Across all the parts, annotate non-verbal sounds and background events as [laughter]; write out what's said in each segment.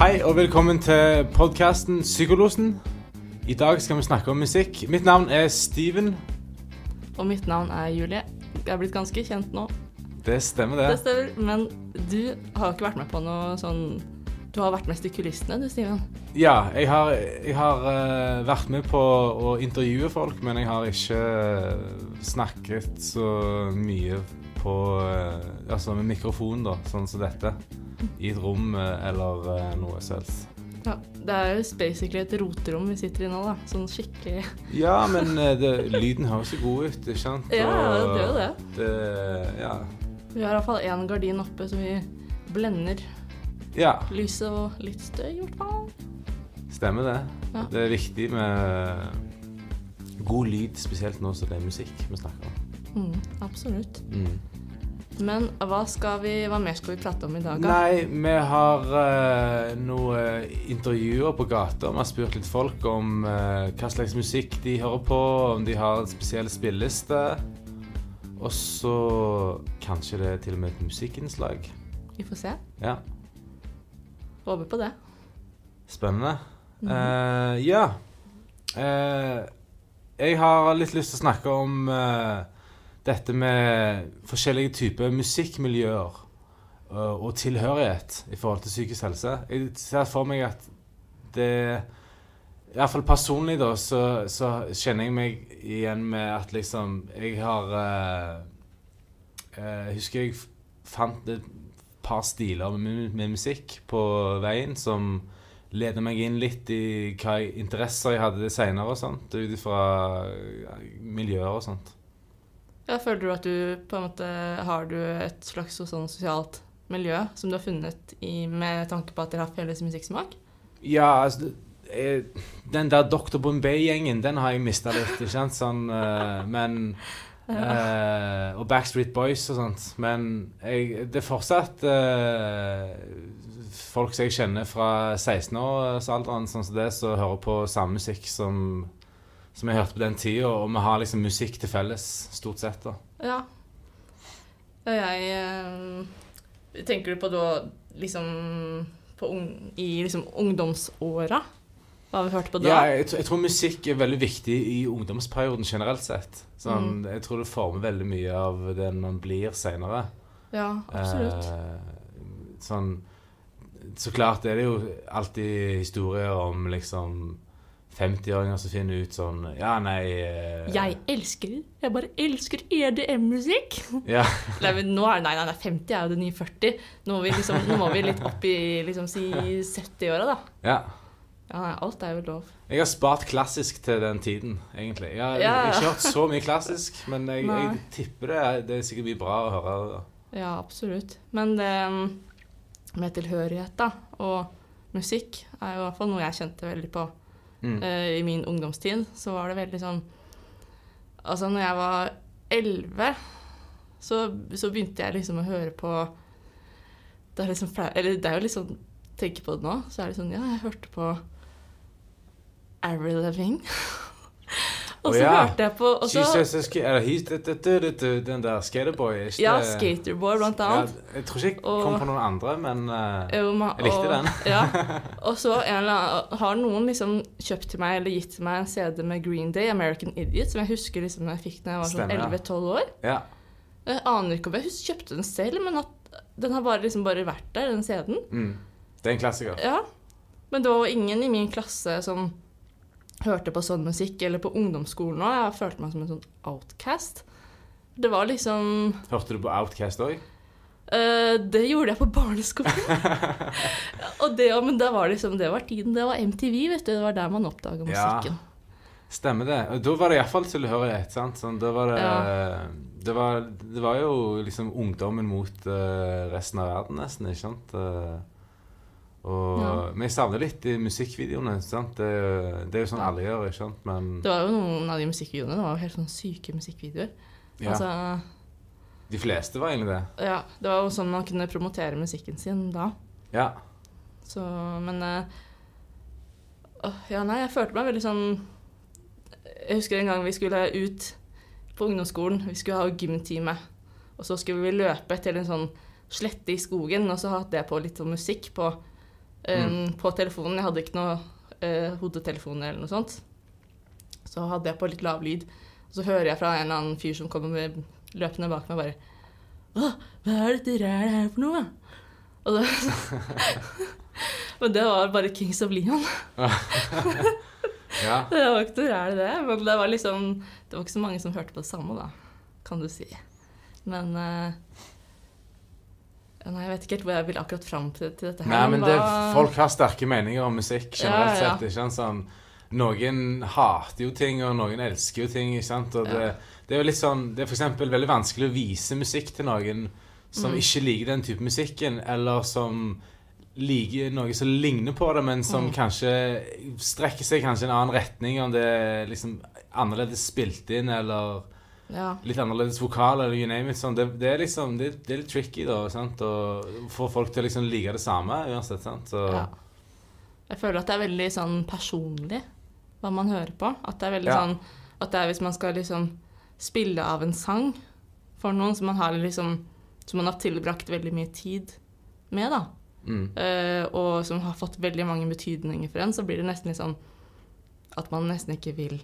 Hei og velkommen til podkasten Psykolosen. I dag skal vi snakke om musikk. Mitt navn er Steven. Og mitt navn er Julie. Jeg er blitt ganske kjent nå. Det stemmer, Det det. stemmer. Men du har ikke vært med på noe sånn Du har vært mest i kulissene, du, Steven. Ja, jeg har, jeg har eh, vært med på å intervjue folk, men jeg har ikke eh, snakket så mye på eh, Altså med mikrofon, da, sånn som dette. I et rom eh, eller eh, noe selvs. Ja, Det er jo basically et roterom vi sitter i nå, da. Sånn skikkelig Ja, men [laughs] det, lyden høres jo god ut, ikke sant? Ja, det gjør jo det. det. Ja. Vi har iallfall én gardin oppe som vi blender ja, lyset og litt støy, i hvert fall. stemmer det. Ja. Det er viktig med god lyd, spesielt nå som det er musikk vi snakker om. Mm, absolutt. Mm. Men hva, vi, hva mer skal vi prate om i dag, da? Nei, vi har uh, noen intervjuer på gata. Vi har spurt litt folk om uh, hva slags musikk de hører på, om de har en spesiell spilleliste. Og så kanskje det er til og med et musikkinnslag. Vi får se. Ja, Håper på det. spennende. Mm -hmm. uh, ja. Eh, jeg har litt lyst til å snakke om eh, dette med forskjellige typer musikkmiljøer eh, og tilhørighet i forhold til psykisk helse. Jeg ser for meg at det i hvert fall personlig, da, så, så kjenner jeg meg igjen med at liksom Jeg har eh, eh, Jeg husker jeg fant et par stiler med, med musikk på veien som leder meg inn litt i hva interesser jeg hadde seinere og sånt, ut ifra miljøer og sånt. Ja, føler du at du på en måte har du et slags sånn sosialt miljø som du har funnet i, med tanke på at dere har felles musikksmak? Ja, altså Den der Dr. Bombay-gjengen, den har jeg mista litt, ikke sant? Sånn, eh, men [laughs] uh, Og Backstreet Boys og sånt. Men jeg, det er fortsatt uh, folk som jeg kjenner fra 16-årsalderen, sånn som det, som hører på samme musikk som, som jeg hørte på den tida. Og vi har liksom musikk til felles, stort sett. da. Ja. Og jeg eh, Tenker du på da liksom på un, i liksom ungdomsåra? Hva vi hørte på da? Ja, jeg, jeg tror musikk er veldig viktig i ungdomsperioden generelt sett. Sånn, Jeg tror det former veldig mye av den man blir seinere. Ja, absolutt. Eh, sånn Så klart er det jo alltid historier om liksom 50-åringer som finner ut sånn Ja, nei eh, jeg elsker Jeg bare elsker EDM-musikk! [laughs] Ja, Nei, men nå er, nei, nei, nei, 50 er jo det nye 40. Nå må vi, liksom, nå må vi litt opp i liksom, si 70-åra, da. ja. Ja, nei, alt er jo lov. Jeg har spart klassisk til den tiden, egentlig. Jeg har Ja. ikke hørt så mye klassisk, men jeg, jeg tipper det det er sikkert mye bra å høre. da. Ja, absolutt. Men det mm, med tilhørighet da, og musikk er jo i hvert fall noe jeg kjente veldig på Eh, i min ungdomstid. Så var det veldig sånn Altså, når jeg var elleve, så, så begynte jeg liksom å høre på Det er liksom flere, Eller det er jo liksom Tenker på det nå, så er det sånn Ja, jeg hørte på Avril Lavigne. [laughs] og så hørte jeg på og så, den der Skaterboy er Ja, Skaterboy, blant annet. Jeg tror ikke jeg kom på noen andre, men eh, Jeg likte den. [laughs] ja. [laughs] Og så har noen liksom kjøpt til meg eller gitt meg en CD med Green Day, American Idiot, som jeg husker liksom jeg fikk da jeg var sånn 11-12 år. ja. Jeg aner ikke om jeg kjøpte den selv, men at den har bare liksom bare vært der, den CD-en. Mm. Det er en klassiker. Ja. Men det var ingen i min klasse som hørte på sånn musikk, eller på ungdomsskolen òg. Jeg følte meg som en sånn outcast. Det var liksom Hørte du på Outcast òg? Uh, det gjorde jeg på barneskolen. [laughs] og det, men det var liksom, det var tiden. Det var MTV, vet du. Det var der man oppdaga Ja. musikken. Stemmer det. Og da var det iallfall tilhørighet. sant? Sånn, da var det, Ja. det, var, det var jo liksom ungdommen mot uh, resten av verden, nesten. ikke sant? Eh, og Ja. Men jeg savner litt i musikkvideoene. sant? Det, det er jo sånn alle gjør, ikke sant? Men Det var jo noen av de musikkvideoene det var jo helt sånn syke musikkvideoer. ja, Altså, de fleste var egentlig det. ja, det var jo sånn man kunne promotere musikken sin da. Ja. Så, men øh, Ja, nei, jeg følte meg veldig sånn Jeg husker en gang vi skulle ut på ungdomsskolen. Vi skulle ha gymtime. Og så skulle vi løpe til en sånn slette i skogen, og så hadde jeg på litt sånn musikk på, um, på telefonen. Jeg hadde ikke noe uh, hodetelefon eller noe sånt. Så hadde jeg på litt lav lyd. Og så hører jeg fra en eller annen fyr som kommer med, løpende bak meg, bare Å, hva er dette rælet her for noe? Og det, [laughs] men det var bare Kings of Leon. [laughs] Ja. Det var ikke noe ræl, det. Men det var liksom Det var ikke så mange som hørte på det samme, da, kan du si. Men eh, Nei, jeg vet ikke helt hvor jeg vil akkurat fram til, til dette her. Nei, men det, folk har sterke meninger om musikk generelt Ja, ja. sett. ikke sant? Sånn, noen hater jo ting, og noen elsker jo ting. ikke sant? Og det, Ja. det er jo litt sånn, det er for eksempel veldig vanskelig å vise musikk til noen som Mm. ikke liker den type musikken, eller som liker noe som ligner på det, men som Mm. kanskje strekker seg kanskje i en annen retning, om det er liksom annerledes spilt inn, eller Ja. litt annerledes vokal, eller you name it. Sånn. Det, det er liksom, det, det er litt tricky, da, sant? å få folk til å liksom like det samme uansett, sant? Så, ja. Jeg føler at det er veldig sånn personlig hva man hører på. At det er veldig Ja. sånn At det er hvis man skal liksom spille av en sang for noen som man har liksom Som man har tilbrakt veldig mye tid med, da. Mm. Uh, og som har fått veldig mange betydninger for en, så blir det nesten litt sånn at man nesten ikke vil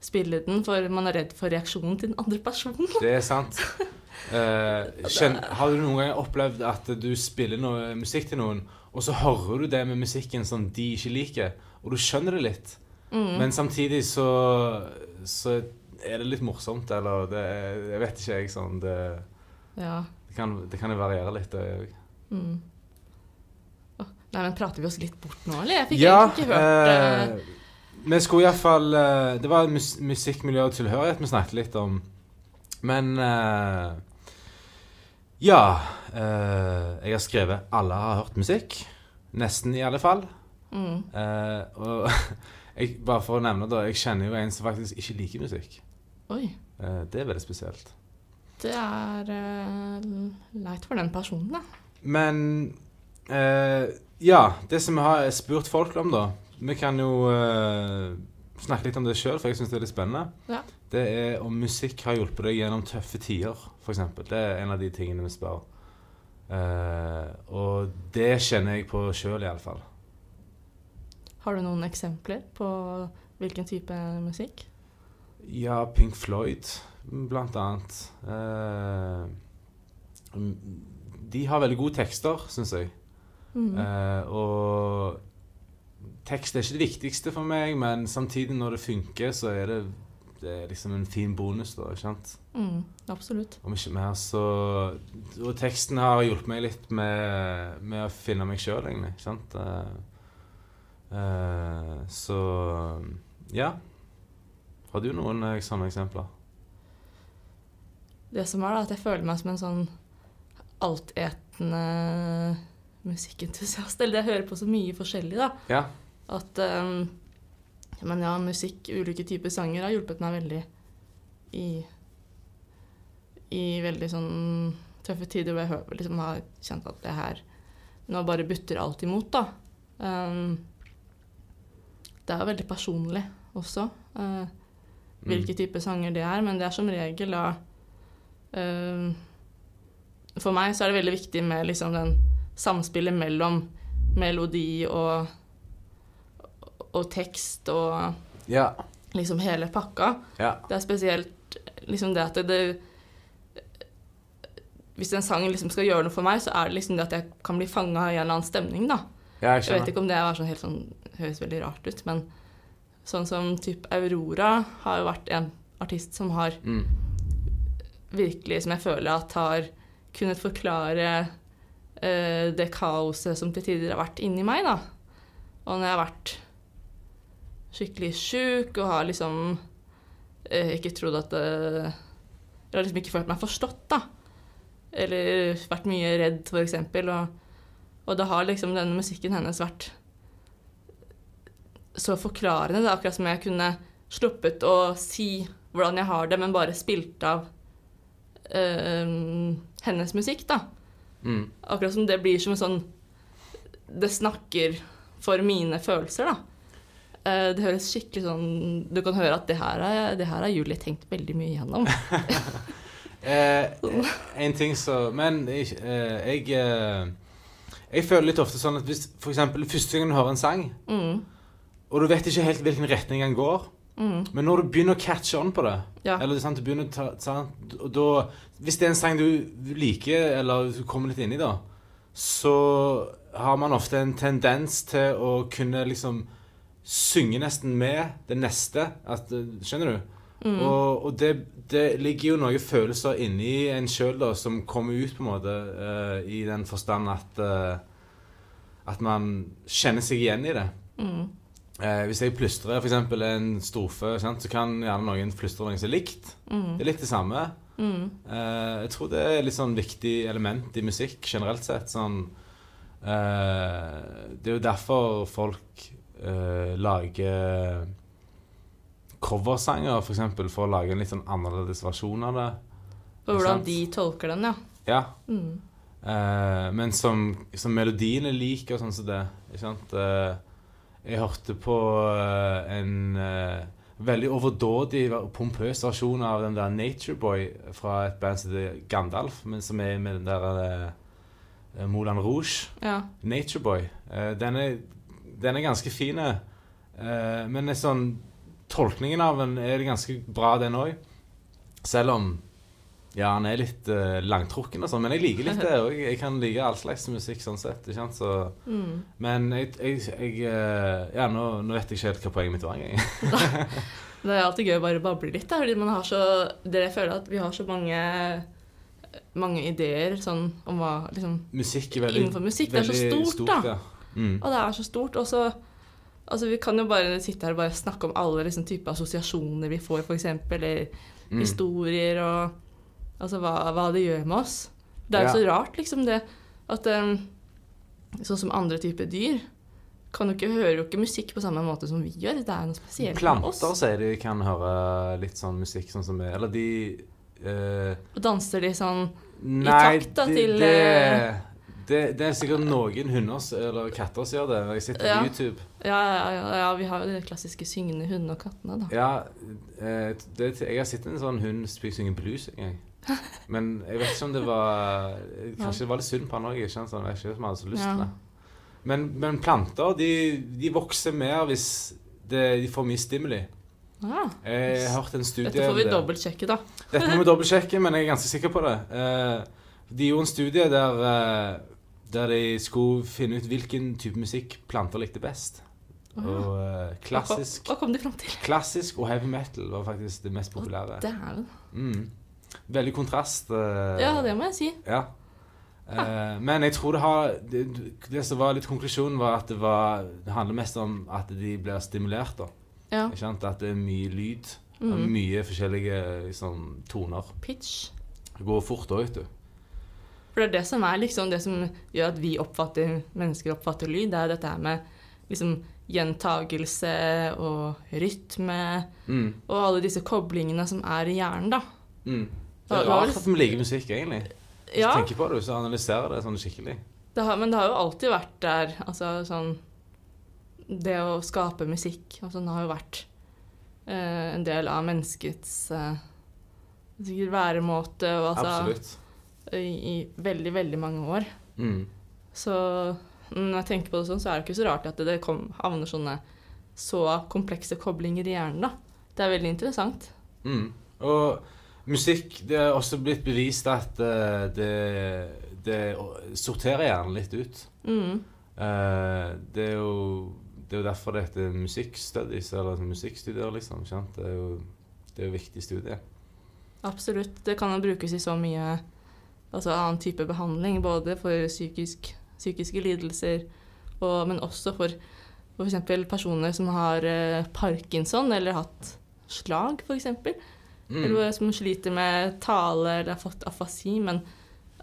spille den, for man er redd for reaksjonen til den andre personen. Det er sant. [laughs] Eh, kjenn, har du noen gang opplevd at du spiller noe musikk til noen, og så hører du det med musikken som de ikke liker, og du skjønner det litt, Mm. men samtidig så, så er det litt morsomt, eller det Jeg vet ikke, jeg. sånn Det, Ja. det, kan, det kan variere litt, det òg. Mm. Nei, men prater vi oss litt bort nå, eller? Jeg fikk Ja, ikke hørt eh, eh, vi skulle iallfall uh, Det var mus musikkmiljø og tilhørighet vi snakket litt om. Men uh, Ja. Uh, jeg har skrevet 'Alle har hørt musikk'. Nesten, i alle fall. mm. Uh, og [laughs] jeg, bare for å nevne det, jeg kjenner jo en som faktisk ikke liker musikk. Oi. Eh, det er veldig spesielt. Det er eh, leit for den personen, da. Men eh, ja, det som vi har spurt folk om, da Vi kan jo uh, snakke litt om det sjøl, for jeg syns det er litt spennende. Ja. Det er om musikk har hjulpet deg gjennom tøffe tider, f.eks. Det er en av de tingene vi spør. Uh, og det kjenner jeg på sjøl, iallfall. Har du noen eksempler på hvilken type musikk? Ja, Pink Floyd, blant annet. Uh, de har veldig gode tekster, syns jeg. Mm. Uh, og tekst er ikke det viktigste for meg, men samtidig når det funker, så er det, det er liksom en fin bonus, da. ikke sant? Mm, absolutt. Om ikke mer, så Og teksten har hjulpet meg litt med, med å finne meg sjøl, egentlig. ikke sant? Uh, uh, så ja. Har du noen eh, sånne eksempler? Det som er da, at jeg føler meg som en sånn altetende musikkentusiast. [laughs] Eller jeg hører på så mye forskjellig, da. Ja. At um, Men ja, musikk, ulike typer sanger, har hjulpet meg veldig i I veldig sånn tøffe tider hvor jeg hører, liksom har kjent at det her Nå bare butter alt imot, da. Um, det er jo veldig personlig også. Uh, hvilke typer sanger det er, men det er som regel da uh, For meg så er det veldig viktig med liksom den samspillet mellom melodi og, og tekst og Ja. liksom hele pakka. Ja. Det er spesielt liksom det at det, det Hvis en sang liksom skal gjøre noe for meg, så er det liksom det at jeg kan bli fanga i en eller annen stemning, da. ja jeg Jeg vet ikke om det er sånn helt sånn høres veldig rart ut, men sånn som type Aurora har jo vært en artist som har Mm. virkelig, som jeg føler at har kunnet forklare det kaoset som til tider har vært inni meg, da. Og når jeg har vært skikkelig sjuk og har liksom eh, ikke trodd at det Jeg har liksom ikke følt meg forstått, da. Eller vært mye redd, eksempel. Og, og da har liksom denne musikken hennes vært så forklarende. Det er akkurat som jeg kunne sluppet å si hvordan jeg har det, men bare spilt av eh, hennes musikk, da. Mm. Akkurat som det blir som en sånn Det snakker for mine følelser, da. Eh, det høres skikkelig sånn Du kan høre at det her har, det her har Julie tenkt veldig mye igjennom. [laughs] Eh, en ting så Men jeg, eh, jeg eh, Jeg føler litt ofte sånn at hvis eksempel første gang du hører en sang, Mm. og du vet ikke helt hvilken retning den går, Mm. men når du begynner å catche on på det Ja. Eller sant, du begynner å ta, og da, Hvis det er en sang du liker, eller du kommer litt inn i, da, så har man ofte en tendens til å kunne liksom synge nesten med det neste. At, skjønner du? Mm. Og, og det, det ligger jo noen følelser inni en sjøl som kommer ut, på en måte, uh, i den forstand at uh, At man kjenner seg igjen i det. Mm. Eh, hvis jeg plystrer f.eks. en strofe, sant, så kan gjerne noen plystre noe som er likt. Mm. Det er litt det samme. Mm. Eh, jeg tror det er litt sånn viktig element i musikk generelt sett. Sånn, eh, det er jo derfor folk eh, lager coversanger, f.eks. For, for å lage en litt sånn annerledes versjon av det. Og hvordan de tolker den, ja. Ja. Mm. Eh, men som, som melodien er lik og sånn som det. Ikke sant? Jeg hørte på eh, en eh, veldig overdådig og pompøs versjon av den der Nature Boy fra et band som heter Gandalf, men som er med den der uh, Moulin Rouge. ja. Nature Boy. Uh, den, er, den er ganske fin, uh, men sånn Tolkningen av den er ganske bra, den òg. Selv om ja, han er litt uh, langtrukken og sånn. Men jeg liker litt det òg. Jeg kan like all slags musikk sånn sett. Ikke sant? Så, Mm. men jeg, jeg, jeg uh, Ja, nå, nå vet jeg ikke helt hva poenget mitt var engang. [laughs] Det er alltid gøy å bare bable litt, da, fordi man har så Det jeg føler at vi har så mange mange ideer sånn om hva liksom Musikk er veldig Innenfor musikk. Det er så stort, stort, da. Ja. Mm. Og det er så stort. Og så Altså, vi kan jo bare sitte her og snakke om alle liksom, typer assosiasjoner vi får, f.eks., eller Mm. historier og Altså hva, hva det gjør med oss. Det er jo Ja. så rart, liksom, det at um, Sånn som andre typer dyr kan jo ikke høre jo ikke musikk på samme måte som vi gjør. Det er noe spesielt med oss. Planter sier de kan høre litt sånn musikk sånn som vi Eller de uh, Og danser de sånn Nei, takt da, de, til, det, eh, det, det er sikkert noen hunder eller katter som gjør det. Jeg sitter Ja. på YouTube. Ja, ja, ja, ja, vi har jo de klassiske syngende hundene og kattene, da. Ja, det, jeg har sett en sånn hund synge blues en gang. Men jeg vet ikke om det var Kanskje det var litt synd på han òg. Sånn, jeg ikke om jeg hadde så lyst til det. Men, men planter de, de vokser mer hvis det, de får mye stimuli. Ah, Jeg har hørt en studie dette får vi dobbeltsjekke, da. Dette må vi dobbeltsjekke, men jeg er ganske sikker på det. Eh, de gjorde en studie der, eh, der de skulle finne ut hvilken type musikk planter likte best. Å, ja. Og eh, klassisk, Hva, hva kom de fram til? klassisk og heavy metal var faktisk det mest populære. Oh, Mm. Veldig kontrast. eh, Ja, det må jeg si. ja. Uh, men jeg tror det har det, det som var litt konklusjonen, var at det, var, det handler mest om at de blir stimulert. da. Ja. Ikke sant? At det er mye lyd. Og Mm. mye forskjellige liksom, toner. Pitch. Det går fort òg, vet du. For det er det som er liksom det som gjør at vi oppfatter, mennesker oppfatter lyd, det er dette her med liksom gjentagelse og rytme Mm. og alle disse koblingene som er i hjernen, da. Mm. Det er rart at vi liker musikk, egentlig. Hvis Ja, du tenker på det, så analyserer det sånn skikkelig. det har, men det har jo alltid vært der, altså sånn Det å skape musikk og sånn har jo vært eh, en del av menneskets eh, sikkert væremåte og altså Absolutt. i, i veldig, veldig mange år. Mm. Så når jeg tenker på det sånn, så er det ikke så rart at det kom, havner sånne så komplekse koblinger i hjernen, da. Det er veldig interessant. Mm. Og musikk Det er også blitt bevist at eh, det, det sorterer hjernen litt ut. Mm. Eh, det er jo det er jo derfor det heter musikkstudies, eller musikkstudier, liksom. Det er jo det er jo viktig studie. Absolutt. Det kan brukes i så mye altså annen type behandling, både for psykisk, psykiske lidelser, og, men også for f.eks. personer som har eh, parkinson eller hatt slag, f.eks. Mm. Eller som sliter med tale eller har fått afasi. Men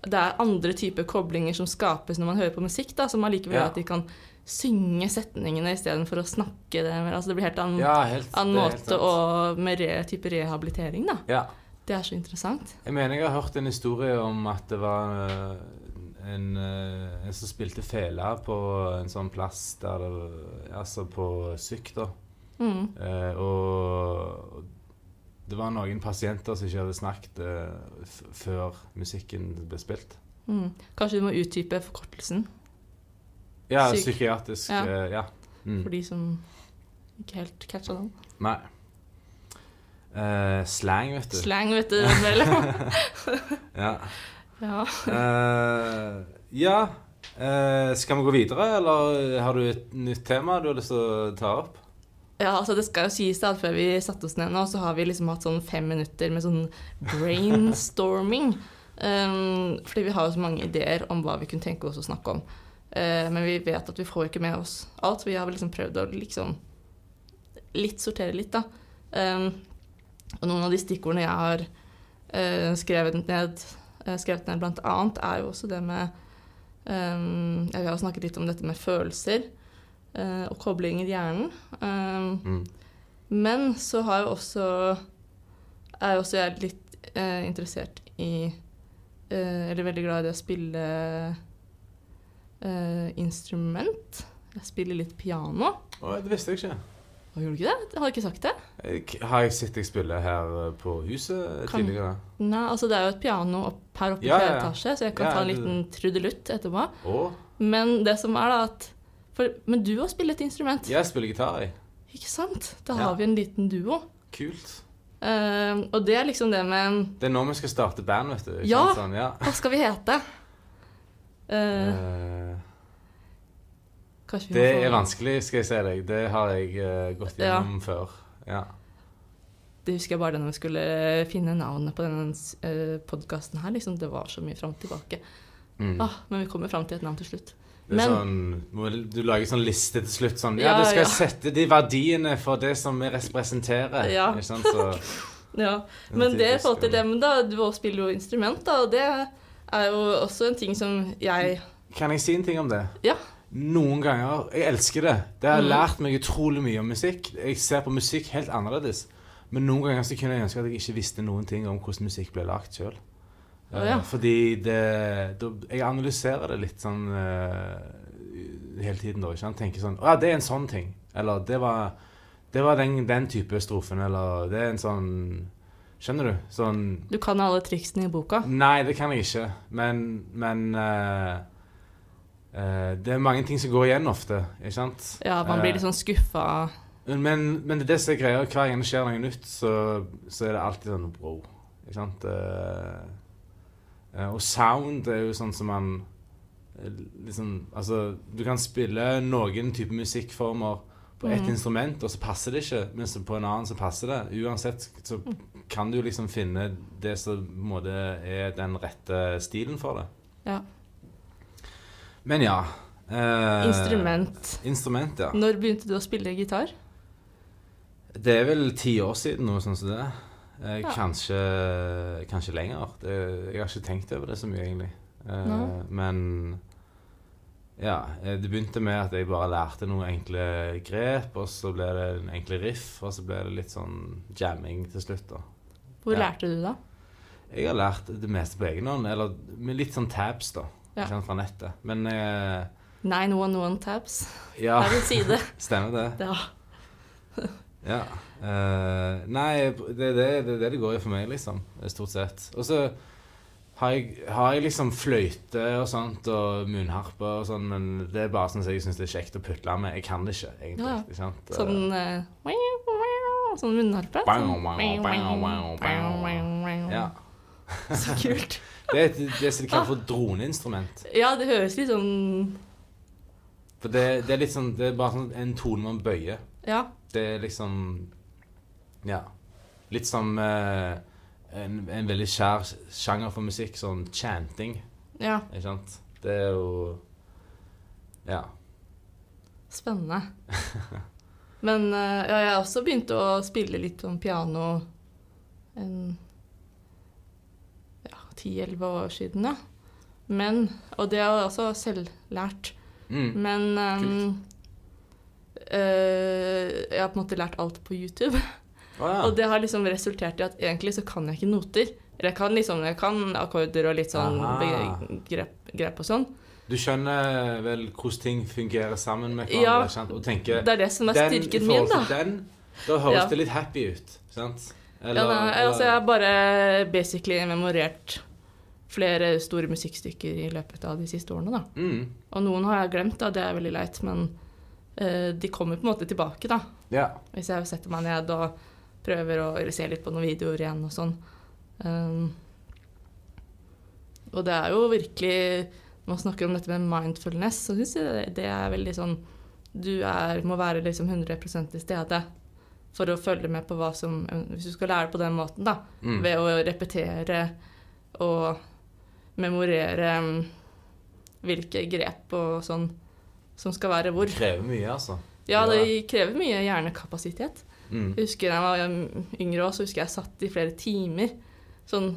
det er andre typer koblinger som skapes når man hører på musikk, da, som allikevel Ja. gjør at de kan synge setningene istedenfor å snakke det. Altså det blir helt annen, Ja, helt, annen er helt måte og med re, type rehabilitering, da. Ja. Det er så interessant. Jeg mener jeg har hørt en historie om at det var eh, en, eh, en som spilte fele på en sånn plass der det Altså på Syk, da. Mm. Eh, og det var noen pasienter som ikke hadde snakket uh, før musikken ble spilt. Mm. Kanskje du må utdype forkortelsen Ja, Psyk psykiatrisk Ja. Uh, Ja. Mm. for de som ikke helt catcha den. Nei. Uh, slang, vet du. Slang, vet du mellom. [laughs] Ja. ja. Ja. Skal vi gå videre, eller har du et nytt tema du har lyst til å ta opp? Ja, altså det skal jo sies at før vi satte oss ned nå, så har vi liksom hatt sånn fem minutter med sånn brainstorming. [laughs] Um, fordi vi har jo så mange ideer om hva vi kunne tenke oss å snakke om. Uh, men vi vet at vi får ikke med oss alt. Vi har vel liksom prøvd å liksom litt sortere litt, da. Um, og noen av de stikkordene jeg har uh, skrevet ned, uh, skrevet ned blant annet, er jo også det med um, Jeg har snakket litt om dette med følelser og koblinger i hjernen. Um, Mm. men så har jeg også er jo også jeg litt eh, interessert i eh, Eller veldig glad i det å spille eh, instrument. Jeg spiller litt piano. Å, det visste jeg ikke. Hva gjorde du ikke det? Har du ikke sagt det. Jeg, har jeg sett deg spille her eh, på huset Kan- tidligere? Nei, altså Det er jo et piano opp, her oppe i Ja, fjerde ja, ja. etasje, så jeg kan ta en liten trudelutt etterpå. Å, Men det som er da at for, Men du har spiller et instrument, jeg spiller gitar, jeg. ikke sant? Da Ja. har vi en liten duo. Kult. Uh, og det er liksom det med Det er nå vi skal starte band, vet du. Ja. Sånn, ja. Hva skal vi hete? Uh, uh, vi det er vanskelig, skal jeg si deg. Det har jeg eh, gått Ja. gjennom før. Ja. Det husker jeg bare da vi skulle finne navnet på denne uh, podkasten her. Liksom, det var så mye fram og tilbake. Mm. Ah, men vi kommer fram til et navn til slutt. Det er Men- sånn, du lager sånn liste til slutt sånn Ja, Ja, du skal ja. sette de verdiene for det som vi representerer. Ja. Ikke sant? Så, [laughs] Ja, Men det i forhold til dem, da, du spiller jo instrument, da, og det er jo også en ting som jeg Kan jeg si en ting om det? Ja. Noen ganger Jeg elsker det. Det har mm. lært meg utrolig mye om musikk. Jeg ser på musikk helt annerledes. Men noen ganger så kunne jeg ønske at jeg ikke visste noen ting om hvordan musikk ble lagd sjøl. Å, ja. Fordi det da, Jeg analyserer det litt sånn uh, hele tiden, da. Ikke sant? Tenker sånn Å ja, det er en sånn ting. Eller det var, det var den, den type strofen. Eller det er en sånn Skjønner du? Sånn Du kan alle triksene i boka. Nei, det kan jeg ikke. Men, men uh, Det er mange ting som går igjen ofte, ikke sant? Ja, man blir litt sånn skuffa. Men, men det er det som er greia. Hver gang det skjer noe nytt, så, så er det alltid sånn wow. Ikke sant? Eh, og sound er jo sånn som man eh, liksom Altså, du kan spille noen type musikkformer på ett mm. instrument, og så passer det ikke, mens på en annen så passer det. Uansett så kan du liksom finne det som måte er den rette stilen for det. Ja. Men ja. eh, Instrument. Instrument, ja. Når begynte du å spille gitar? Det er vel ti år siden, noe sånt som det. Eh, Ja. kanskje, kanskje lenger. Det, jeg har ikke tenkt over det så mye, egentlig. Eh, men ja, eh, det begynte med at jeg bare lærte noen enkle grep, og så ble det en enkle riff, og så ble det litt sånn jamming til slutt, da. Hvor Ja. lærte du da? Jeg har lært det meste på egen hånd, eller med litt sånn tabs, da. Ja. Fra nettet. Men eh, 911 tabs. ja, Er en side? [laughs] stemmer det. Ja. Ja. Eh, nei, det er det, det, det det går i for meg, liksom. Stort sett. Og så har jeg, har jeg liksom fløyte og sånt, og munnharpe og sånn, men det er bare sånn som jeg syns det er kjekt å putle med. Jeg kan det ikke, egentlig. Ja. Ikke sant? Sånn uh, Sånn munnharpe. Bang, Sånn. bang, bang, bang, bang. ja. [laughs] Så kult. [laughs] Det er et- det som de kaller for droneinstrument. Ja, det høres litt sånn For det, det er litt sånn Det er bare sånn en tone man bøyer. Ja. Det er liksom Ja. Litt som eh, en, en veldig kjær sjanger for musikk, sånn chanting. ja. Ikke sant? Det er jo Ja. Spennende. [laughs] Men eh, ja, jeg har også begynt å spille litt sånn piano en ja, 10-11 år siden, ja. Men Og det er også selvlært. Mm. Men ehm, eh, jeg har på en måte lært alt på YouTube. [laughs] Ja. Og det har liksom resultert i at egentlig så kan jeg ikke noter. Eller jeg kan liksom, jeg kan akkorder og litt sånn grep, grep og sånn. Du skjønner vel hvordan ting fungerer sammen med hverandre? Ja, sant? Og tenker Det er det som er den styrken min, forhold da. Den, da høres Ja. det litt happy ut. Sant? Eller, ja, nei, altså, jeg har bare basically memorert flere store musikkstykker i løpet av de siste årene, da. mm, Og noen har jeg glemt, da, det er veldig leit, men uh, de kommer på en måte tilbake, da. Ja. Hvis jeg setter meg ned og prøver å se litt på noen videoer igjen og sånn. Um, og det er jo virkelig Når man snakker om dette med mindfulness, så syns jeg det, det er veldig sånn Du er, må være liksom 100% til stede for å følge med på hva som Hvis du skal lære på den måten, da. Mm. Ved å repetere og memorere um, hvilke grep og sånn som skal være hvor. Det krever mye, altså. Ja, det krever mye hjernekapasitet. Mm. Jeg husker da jeg var yngre også, så husker jeg satt i flere timer. Sånn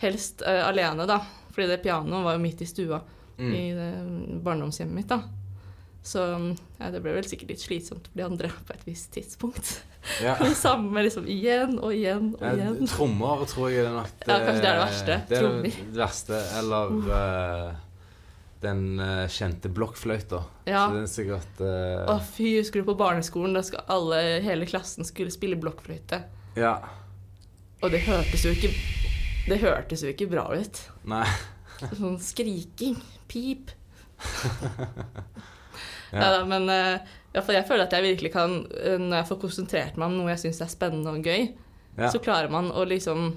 helst uh, alene, da. Fordi det pianoet var jo midt i stua Mm. i det um, barndomshjemmet mitt, da. Så ja, det ble vel sikkert litt slitsomt for de andre på et visst tidspunkt. Ja. [laughs] det samme liksom igjen og igjen og Eh, igjen. Trommer tror jeg er nok Ja, kanskje det er det verste. Det er Trommer. det verste. Eller eh, den uh, kjente blokkfløyta. Ja. Så den er sikkert uh... Å fy, husker du på barneskolen da skal alle, hele klassen skulle spille blokkfløyte? Ja. Og det hørtes jo ikke Det hørtes jo ikke bra ut. Nei. [laughs] Sånn skriking. Pip. [laughs] Ja. Ja. da, men uh, jeg føler at jeg virkelig kan, når jeg får konsentrert meg om noe jeg syns er spennende og gøy, Ja. så klarer man å liksom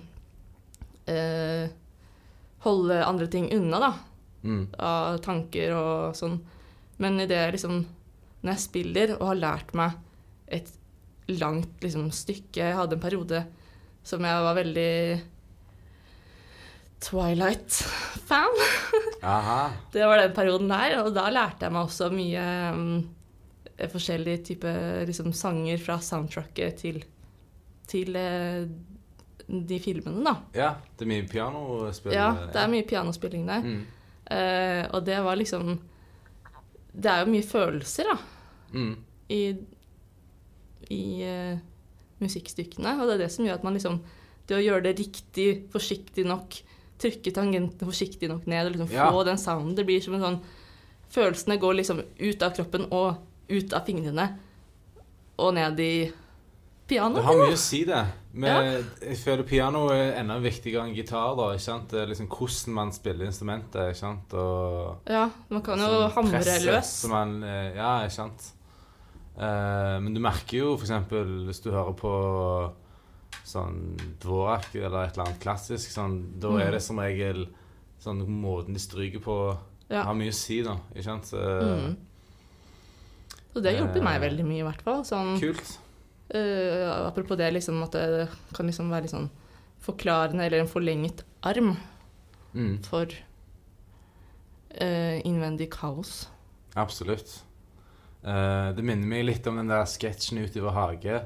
uh, holde andre ting unna, da. Mm. Av tanker og sånn. Men i det liksom Når jeg spiller og har lært meg et langt liksom, stykke Jeg hadde en periode som jeg var veldig Twilight-fan. [laughs] Det var den perioden der, og da lærte jeg meg også mye um, forskjellige typer liksom, sanger fra soundtracket til, til uh, de filmene, da. Ja, det er mye pianospilling? Ja, det er mye pianospilling der. Mm. Eh, og det var liksom Det er jo mye følelser, da, Mm. i, i uh, musikkstykkene. Og det er det som gjør at man liksom Det å gjøre det riktig, forsiktig nok, trykke tangentene forsiktig nok ned og liksom Ja. få den sounden Det blir som en sånn Følelsene går liksom ut av kroppen og ut av fingrene og ned i pianoet. Det har mye å si, det. Men jeg føler piano er enda viktigere enn gitar. da, ikke sant? Det er liksom hvordan man spiller instrumentet. ikke sant? Og Ja, man kan jo sånn hamre løs. som Man, eh, ja, ikke sant. Uh, men du merker jo f.eks. hvis du hører på sånn Dvorak eller et eller annet klassisk, sånn, da Mm. er det som regel sånn måten de stryker på Ja. har mye å si, da. Ikke sant? Så, Mm. Så det har hjulpet meg Eh, veldig mye, i hvert fall. Sånn, Kult. Eh, apropos det, liksom, at det kan liksom være litt sånn forklarende eller en forlenget arm Mm, for uh, innvendig kaos. absolutt. Uh, det minner meg litt om den der sketsjen ute i vår hage.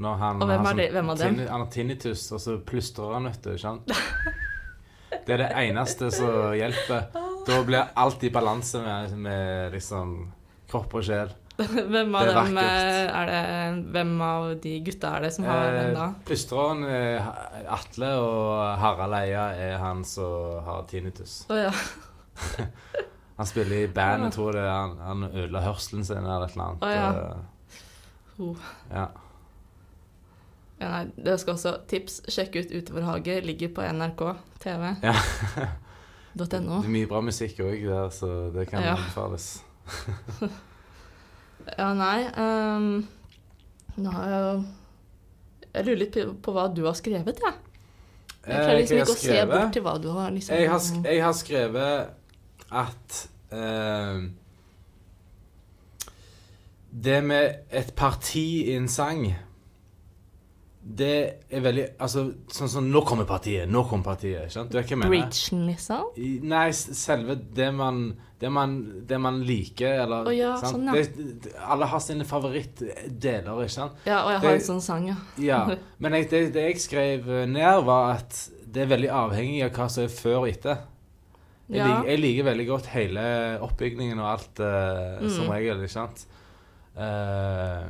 Når han Og hvem har er det- hvem av dem? Han har tinnitus, og så plystrer han, vet du. ikke sant? [laughs] Det er det eneste som hjelper. Da blir alt i balanse med, med liksom kropp og sjel. [laughs] hvem av Det er dem eh, er det Hvem av de gutta er det som har den da? Plystreren er Atle, og Harald Eia er han som har tinnitus. Oh, ja. [laughs] Han spiller i band, jeg tror det er han, han ødela hørselen sin eller et eller annet. Ja. Eh, Oh. ja. ja nei, det skal også tips. Sjekk ut Utoverhage. Ligger på NRK TV. Ja. [laughs] .no. Det er mye bra musikk òg der, så det kan Ja. anbefales. Ja, nei um, Nå har jeg jo Jeg lurer litt på, hva du har skrevet, jeg. Jeg Eh, klarer liksom jeg ikke å se bort til hva du har liksom Jeg har, sk jeg har skrevet at eh, Det med et parti i en sang Det er veldig Altså, sånn som Nå kommer partiet, nå kommer partiet. Ikke sant? Du hva jeg mener? Breachen, liksom? Nei, selve det man Det man, det man liker, eller oh, ja, sant? sånn, ja. Det, Alle har sine favorittdeler, ikke sant? Ja, og jeg har Det- en sånn sang, ja. Ja. [laughs] Men jeg, det, det jeg skrev ned, var at det er veldig avhengig av hva som er før og etter. Jeg, Ja. liker, jeg liker veldig godt hele oppbygningen og alt, som Mm. regel, ikke sant? Eh,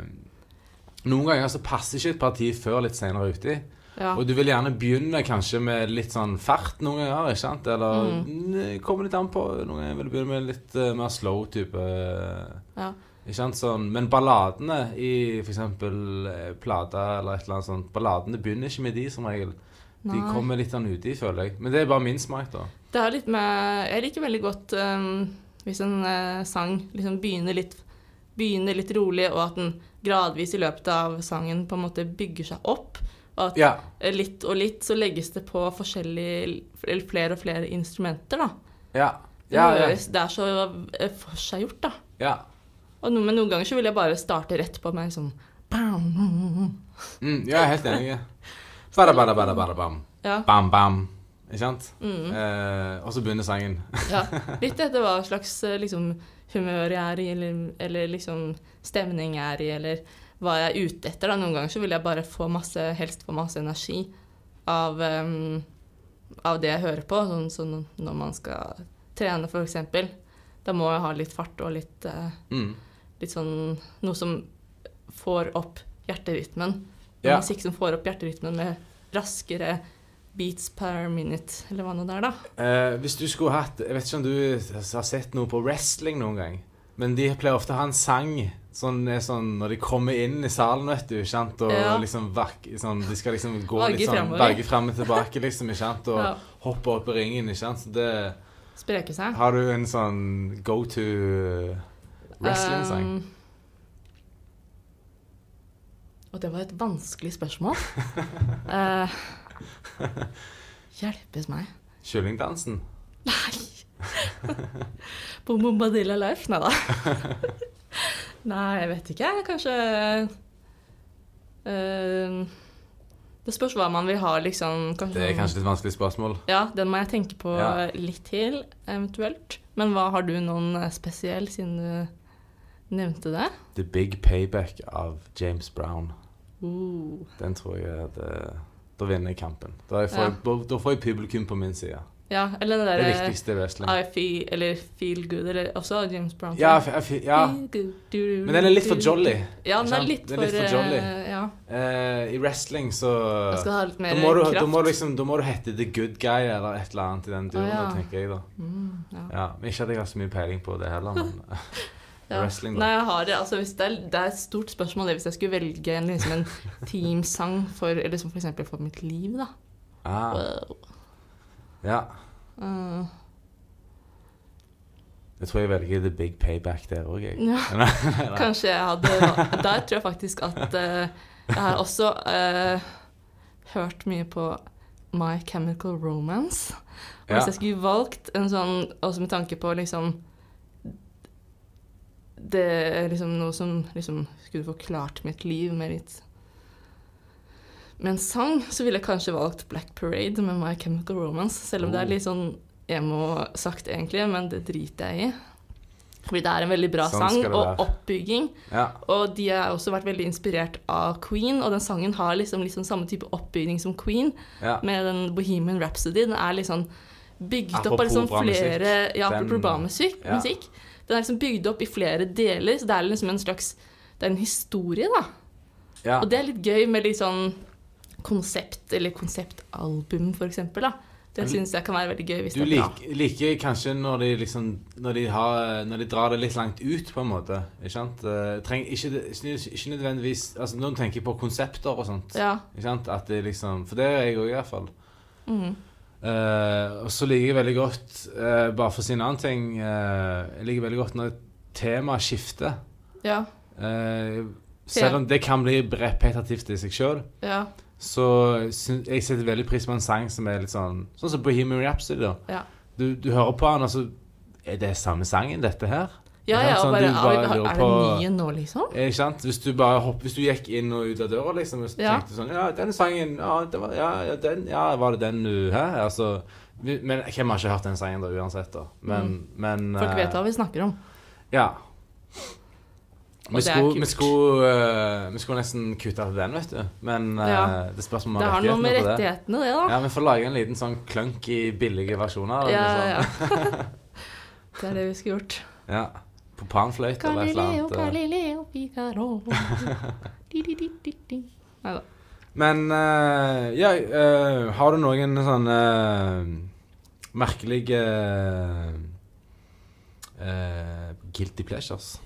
noen ganger så passer ikke et parti før litt senere uti. ja. Og du vil gjerne begynne kanskje med litt sånn fart noen ganger, ikke sant? Eller Mm. mm. kommer litt an på. Noen ganger vil du begynne med litt uh, mer slow type. ja. Ikke sant? Sånn, men balladene i f.eks. plata eller et eller annet sånt Balladene begynner ikke med de, som regel. De Nei. kommer litt sånn uti, føler jeg. Men det er bare min smak, da. Det er litt med Jeg liker veldig godt um, hvis en uh, sang liksom begynner litt, begynner litt rolig, og at den gradvis i løpet av sangen på en måte bygger seg opp. Og at Ja. eh, litt og litt så legges det på forskjellige Eller flere og flere instrumenter, da. Ja. Ja, ja. det er så eh, forseggjort, da. ja. Og no, men noen ganger så vil jeg bare starte rett på med sånn. Mm, ja, jeg er helt enig. [laughs] Bada, bada, bada, bada, bam. Ja. Bam, bam. Ikke sant? Mm. Eh, og så begynner sangen. Ja, [laughs] litt etter hva slags eh, liksom, humør jeg er i, eller, eller liksom stemning jeg er i, eller hva jeg er ute etter. Da. Noen ganger så vil jeg bare få masse, helst få masse energi av, um, av det jeg hører på. Sånn, sånn når man skal trene, eksempel. Da må jeg ha litt fart og litt, uh, Mm. litt sånn Noe som får opp hjerterytmen. Ja. Musikk som får opp hjerterytmen med raskere beats per minute, eller hva nå det er, da. Eh, hvis du skulle hatt Jeg vet ikke om du har sett noe på wrestling noen gang, men de pleier ofte å ha en sang sånn, sånn når de kommer inn i salen, vet du, ikke sant, og Ja. liksom vak, sånn, De skal liksom gå Vagge litt sånn. Vagge fram og tilbake, liksom, ikke sant, og Ja. hoppe opp i ringen, ikke sant. Så det Spreke seg. Har du en sånn go to wrestling-sang? Um, og det var et vanskelig spørsmål. [laughs] Eh, [laughs] hjelpes meg. Kyllingdansen? Nei! [laughs] Bom Bombadilla Life? Nei da. [laughs] Nei, jeg vet ikke. Kanskje uh, Det spørs hva man vil ha, liksom. Kanskje, Det er kanskje et vanskelig spørsmål. Ja, den må jeg tenke på Ja. litt til, eventuelt. Men hva har du noen eh, spesiell, siden du nevnte det? The Big Payback av James Brown. Uh. Den tror jeg det Da vinner jeg kampen. Da, får Ja. jeg, da får jeg publikum på min side. Ja, eller det Det viktigste i wrestling. I feel, eller Feel Good, eller også James Brown. Ja, ja. Men den er litt for jolly. Ja, den er litt Den for, er litt for jolly. eh, Ja, Uh, I wrestling så da må, du, da, må liksom, da må du hete The Good Guy eller et eller annet i den duren, ah, tenker jeg da. mm, ja. Ja, men Ikke at jeg har så mye peiling på det heller, men [laughs] Ja. wrestling, da. Nei, jeg har det. Altså, hvis det, er, det er et stort spørsmål det hvis jeg skulle velge en, liksom, en teamsang for liksom f.eks. for mitt liv, da. Ah, Wow. ja. Uh, Jeg tror jeg velger The Big Payback der òg, jeg. ja. [laughs] Kanskje jeg hadde Der tror jeg faktisk at uh, Jeg har også uh, hørt mye på My Chemical Romance. Og Ja. hvis jeg skulle valgt en sånn, også med tanke på liksom Det er liksom noe som liksom skulle forklart mitt liv med litt Med en sang så ville jeg kanskje valgt Black Parade med My Chemical Romance. Selv om det er Oh. litt sånn emo-sagt, egentlig, men det driter jeg i. Fordi det er en veldig bra Sånn sang og oppbygging. Ja. Og de har også vært veldig inspirert av Queen, og den sangen har liksom, liksom samme type oppbygging som Queen, ja. med den Bohemian Rhapsody. Den er liksom bygd opp av liksom flere Ja, apropos bra musikk, ja. musikk. Den er liksom bygd opp i flere deler, så det er liksom en slags Det er en historie, da. ja. Og det er litt gøy med litt sånn konsept, eller konseptalbum, for eksempel, da. Det Du- syns jeg kan være veldig gøy hvis Du det er bra. liker, liker kanskje når de liksom når de, har, når de drar det litt langt ut, på en måte. Ikke sant? Eh, Treng, ikke, ikke, nødvendigvis Altså Noen tenker på konsepter og sånt. Ja. Ikke sant? At det liksom For det er jeg òg, i hvert fall. Mhm. Eh, og så liker jeg veldig godt, uh, bare for å si en annen ting uh, Jeg liker veldig godt når temaet skifter. Ja. Selv om det kan bli repetitivt i seg sjøl, Ja. så synes, jeg setter veldig pris på en sang som er litt sånn Sånn som Bohemian Rhapsody. da Ja. du, du hører på den, og så Er det samme sangen, dette her? Ja, ja, Sånn, bare, bare er, er det på- nye nå, liksom? Eh, Ikke sant? Hvis du bare hopp, Hvis du gikk inn og ut av døra, liksom, og Ja. tenkte sånn Ja, den sangen Ja, det var, ja, ja, den, ja var det den du Hæ? Altså Men hvem har ikke hørt den sangen, da, uansett, da? Men, men Mm. Folk eh, vet hva vi snakker om. Ja. Vi det skulle, vi, skulle, uh, vi skulle nesten kutte til den, vet du. Men uh, Ja. det spørs om vi Det har har noe med rettighetene det. da. Ja, Vi får lage en liten sånn clunky, billige versjon av det. Ja, liksom. ja. [laughs] Det er det vi skulle gjort. ja. På panfløyte eller et eller annet. eh. Galileo, Figaro. [laughs] Di, di, di, di. Neida. Men eh, ja, eh, har du noen sånne merkelige eh, guilty pleasures?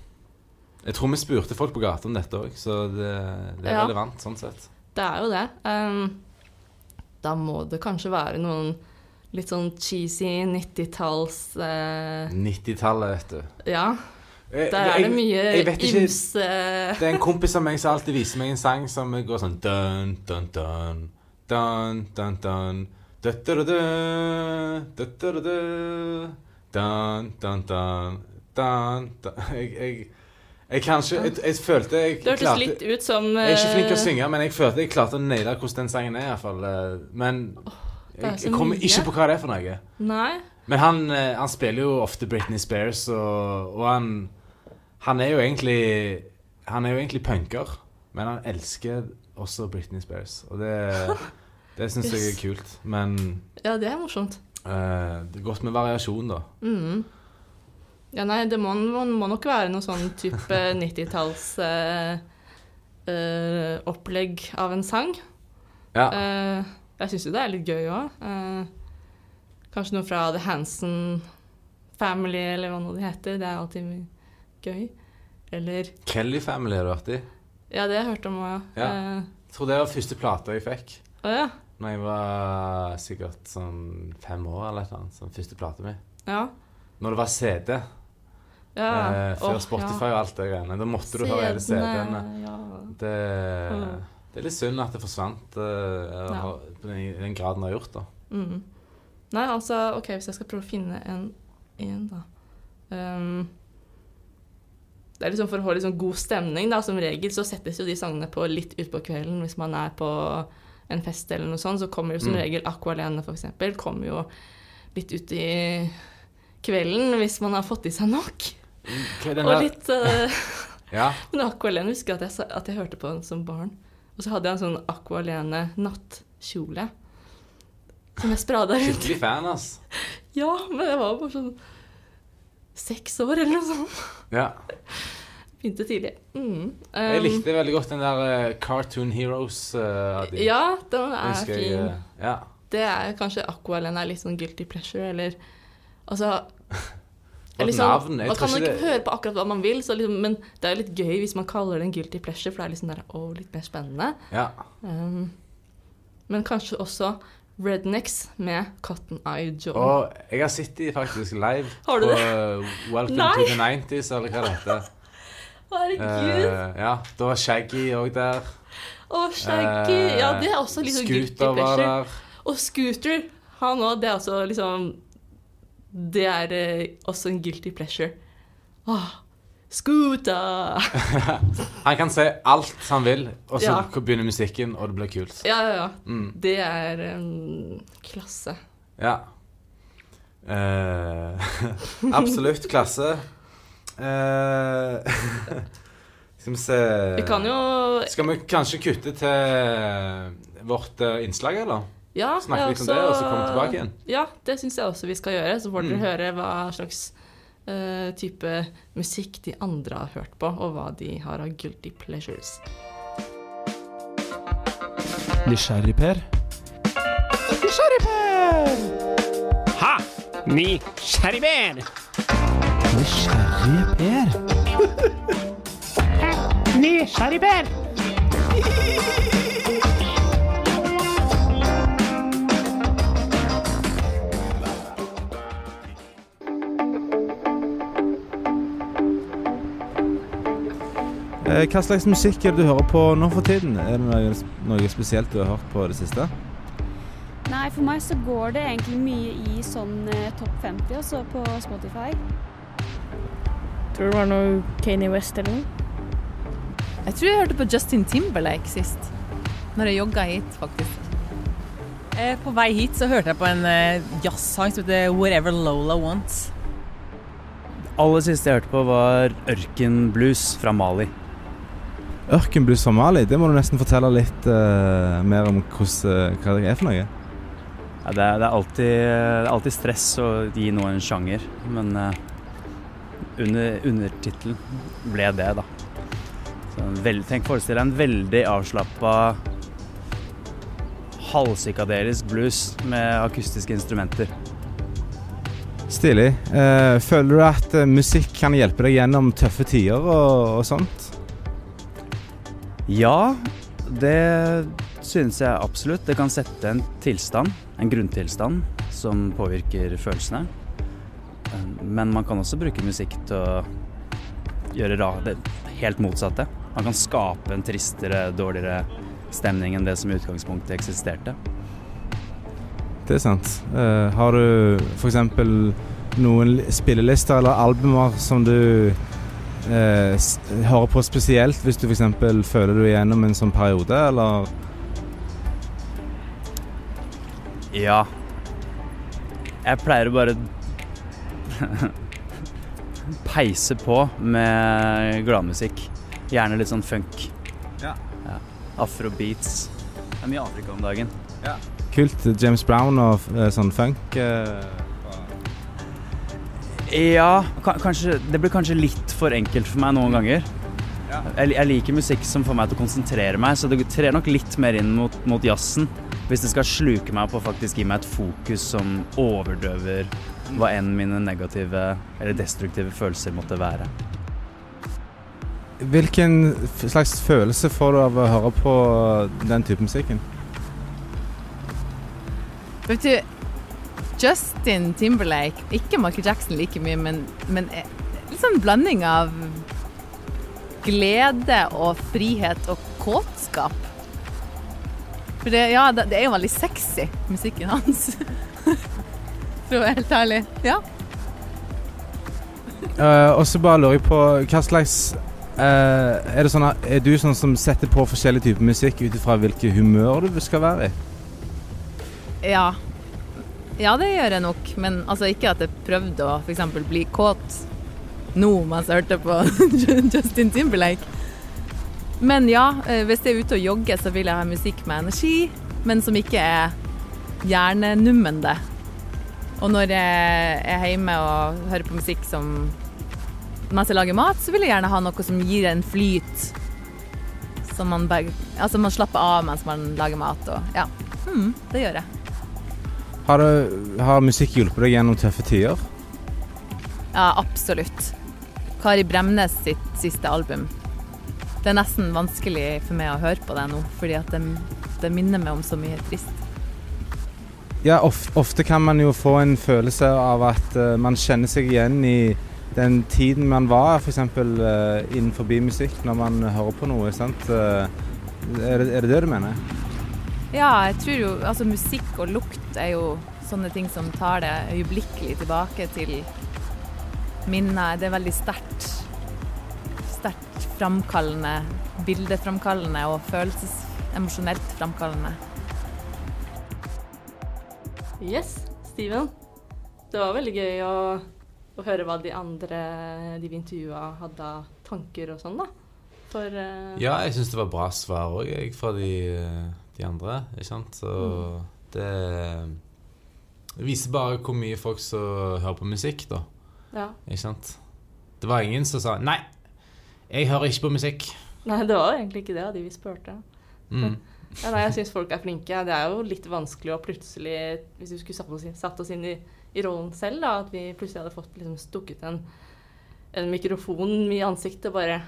Jeg tror vi spurte folk på gata om dette òg, så det, det er Ja. relevant sånn sett. Det er jo det. Um, da må det kanskje være noen litt sånn cheesy 90-talls eh, 90-tallet, vet du. Ja, der er det mye ymse Det er en kompis av meg som alltid viser meg en sang som går sånn dun, dun, dun, dun, dun, dun, du-du-du-du, du-du-du-du, dun, dun, dun, dun, dun. Jeg, jeg, jeg kan ikke Jeg, jeg følte jeg Det hørtes litt ut som Jeg er ikke flink til å eh, synge, men jeg følte jeg klarte å naile hvordan den sangen er, iallfall. Men jeg, jeg kommer ikke på hva det er for noe. Nei. Men han, eh, han spiller jo ofte Britney Spears, og, og han Han er jo egentlig Han er jo egentlig punker, men han elsker også Britney Spears. Og det, [laughs] det syns jeg er kult. Men Ja, det er morsomt. Uh, det er godt med variasjon, da. Mm. Ja, nei, det må, må, må nok være noe sånn type 90-talls uh, uh, opplegg av en sang. Ja. Uh, jeg syns jo det er litt gøy òg. kanskje noe fra The Hansen Family, eller hva nå det heter. Det er alltid mye gøy. Eller Kelly Family har du vært i. Ja, det har jeg hørt om òg. Ja. Ja. Jeg tror det var første plata jeg fikk. Å ja. Når jeg var sikkert sånn fem år eller noe. Sånn første plata mi. Ja. Når det var CD. ja. Eh, før oh, Spotify og alt det greiene. Da måtte du høre hele CD-ene. Ja. Det, det er litt synd at det forsvant eh, på den, den graden det har gjort. da. Mm. Nei, altså, ok, hvis jeg skal prøve å finne en, en da. Ehm, det er liksom For å få liksom god stemning, da, som regel så settes jo de sangene på litt utpå kvelden. Hvis man er på en fest eller noe sånt, så kommer jo som Mm. regel Aqualene, for eksempel, kommer jo litt ut i kvelden hvis man har fått i seg nok. Okay, denne... Og litt uh... [laughs] Ja, Men Aqualene husker jeg at jeg, at jeg hørte på den som barn. Og så hadde jeg en sånn Aqualene nattkjole. Som jeg sprada rundt. Skikkelig fan, ass. [laughs] Ja, men jeg var bare sånn seks år eller noe sånt. Ja. Begynte tidlig. Mm. Jeg Um, likte veldig godt den der eh, Cartoon Heroes Uh, de. Ja, den er Husker jeg, fin. eh, ja. Det er kanskje Aqualene er litt sånn guilty pleasure, eller Altså [laughs] navn. Man kan ikke det høre på akkurat hva man vil, så liksom, men det er jo litt gøy hvis man kaller det en guilty pleasure, for det er liksom der, å, litt mer spennende. Ja. Um, men kanskje også Rednecks med Cotton Eye Joe. Og jeg har sett de faktisk live [laughs] Har du på [laughs] Welcome Nei! to the 90s, eller hva det heter. [laughs] Herregud! Uh, ja, da var Shaggy òg der. Å, Shaggy! Uh, ja, det er også litt sånn guilty pleasure. der. Og Scooter, han òg, det er også liksom Det er uh, også en guilty pleasure. Åh, Scooter! [laughs] Han kan si alt han vil, og så Ja. begynner musikken, og det blir kult. Ja, ja, ja. Mm. Det er um, klasse. Ja. Uh, [laughs] absolutt klasse. Uh, [laughs] skal vi se Vi kan jo Skal vi kanskje kutte til vårt eh, innslag, eller? ja, Snakke litt litt om det, og så komme tilbake igjen? Ja, det syns jeg også vi skal gjøre. Så får dere Mm. høre hva slags type musikk de andre har hørt på, og hva de har av guilty pleasures. Nysgjerrig-Per. Nysgjerrig-Per! Ha! Nysgjerrig-Per! Nysgjerrig-Per! [laughs] Hva slags musikk er det du hører på nå for tiden? Er det noe, noe spesielt du har hørt på det siste? Nei, for meg så går det egentlig mye i sånn eh, topp 50 også på Spotify. Tror det var noe Kanye West eller noe. Jeg tror jeg hørte på Justin Timberlake sist. Når jeg jogga hit, faktisk. Eh, på vei hit så hørte jeg på en eh, jazzsang som heter 'Whatever Lola Wants'. aller siste jeg hørte på, var Ørkenblues fra Mali. Ørkenblues Mali. Det må du nesten fortelle litt uh, mer om hvordan, hva det er for noe. Ja, det, er, det, er alltid, det er alltid stress å gi noe en sjanger, men uh, under undertittelen ble det, da. Så en veld, tenk forestill deg en veldig avslappa halvpsykadelisk blues med akustiske instrumenter. Stilig. Eh, føler du at eh, musikk kan hjelpe deg gjennom tøffe tider og, og sånt? Ja, det synes jeg absolutt. Det kan sette en tilstand, en grunntilstand, som påvirker følelsene. Men man kan også bruke musikk til å gjøre det helt motsatte. Man kan skape en tristere, dårligere stemning enn det som i utgangspunktet eksisterte. Det er sant. Uh, har du f.eks. noen spillelister eller albumer som du eh, s hører på spesielt hvis du f.eks. føler du igjennom en sånn periode, eller Ja. Jeg pleier å bare [laughs] peise på med gladmusikk. Gjerne litt sånn funk. Ja. Afrobeats. Det er mye Afrika om dagen. kult? James Brown og eh, sånn funk? Eh, Ja, kanskje, det blir kanskje litt for enkelt for meg noen ganger. Jeg, jeg liker musikk som får meg til å konsentrere meg, så det trer nok litt mer inn mot, mot jazzen. Hvis det skal sluke meg på å faktisk gi meg et fokus som overdøver hva enn mine negative eller destruktive følelser måtte være. hvilken slags følelse får du av å høre på den type musikken? Vet du, Justin Timberlake Ikke Michael Jackson like mye, men, men eh, litt sånn blanding av glede og frihet og kåtskap. For det, ja, det, er jo veldig sexy, musikken hans. [laughs] For å være helt ærlig. Ja. Uh, og så bare lurer jeg på hva slags uh, Er det sånn er du sånn som setter på forskjellig type musikk ut ifra hvilket humør du skal være i? Ja. Ja, det gjør jeg nok. Men altså ikke at jeg prøvde å f.eks. bli kåt nå mens jeg hørte på [laughs] Justin Timberlake. Men ja, eh, hvis jeg er ute og jogger, så vil jeg ha musikk med energi, men som ikke er hjernenummende. Og når jeg er hjemme og hører på musikk som mens jeg lager mat, så vil jeg gjerne ha noe som gir en flyt. Som man, altså man slapper av mens man lager mat. Og, ja, mm, det gjør jeg. Har, du, har musikk hjulpet deg gjennom tøffe tider? Ja, absolutt. Kari Bremnes sitt siste album. Det er nesten vanskelig for meg å høre på det nå, fordi at det, det minner meg om så mye trist. Ja, ofte, ofte kan man jo få en følelse av at uh, man kjenner seg igjen i den tiden man var, f.eks. Uh, innenfor musikk, når man hører på noe. sant? Uh, er, det, er det det du mener? Ja, jeg tror jo Altså, musikk og lukt er jo sånne ting som tar det øyeblikkelig tilbake til minner. Det er veldig sterkt. Sterkt framkallende, bildeframkallende og følelses... emosjonelt framkallende. Yes, Steven. Det var veldig gøy å, å høre hva de andre de vi intervjua, hadde av tanker og sånn, da. For uh... Ja, jeg syns det var bra svar òg, jeg, fra de, de andre. Ikke sant? Så det, det viser bare hvor mye folk som hører på musikk, da. ja. Ikke sant? Det var ingen som sa 'nei, jeg hører ikke på musikk'. Nei, det var egentlig ikke det av de vi spurte. Mm. Ja, nei, jeg syns folk er flinke. Det er jo litt vanskelig å plutselig, hvis vi skulle satt oss inn, satt oss inn i, i rollen selv, da, at vi plutselig hadde fått liksom, stukket en, en mikrofon i ansiktet og bare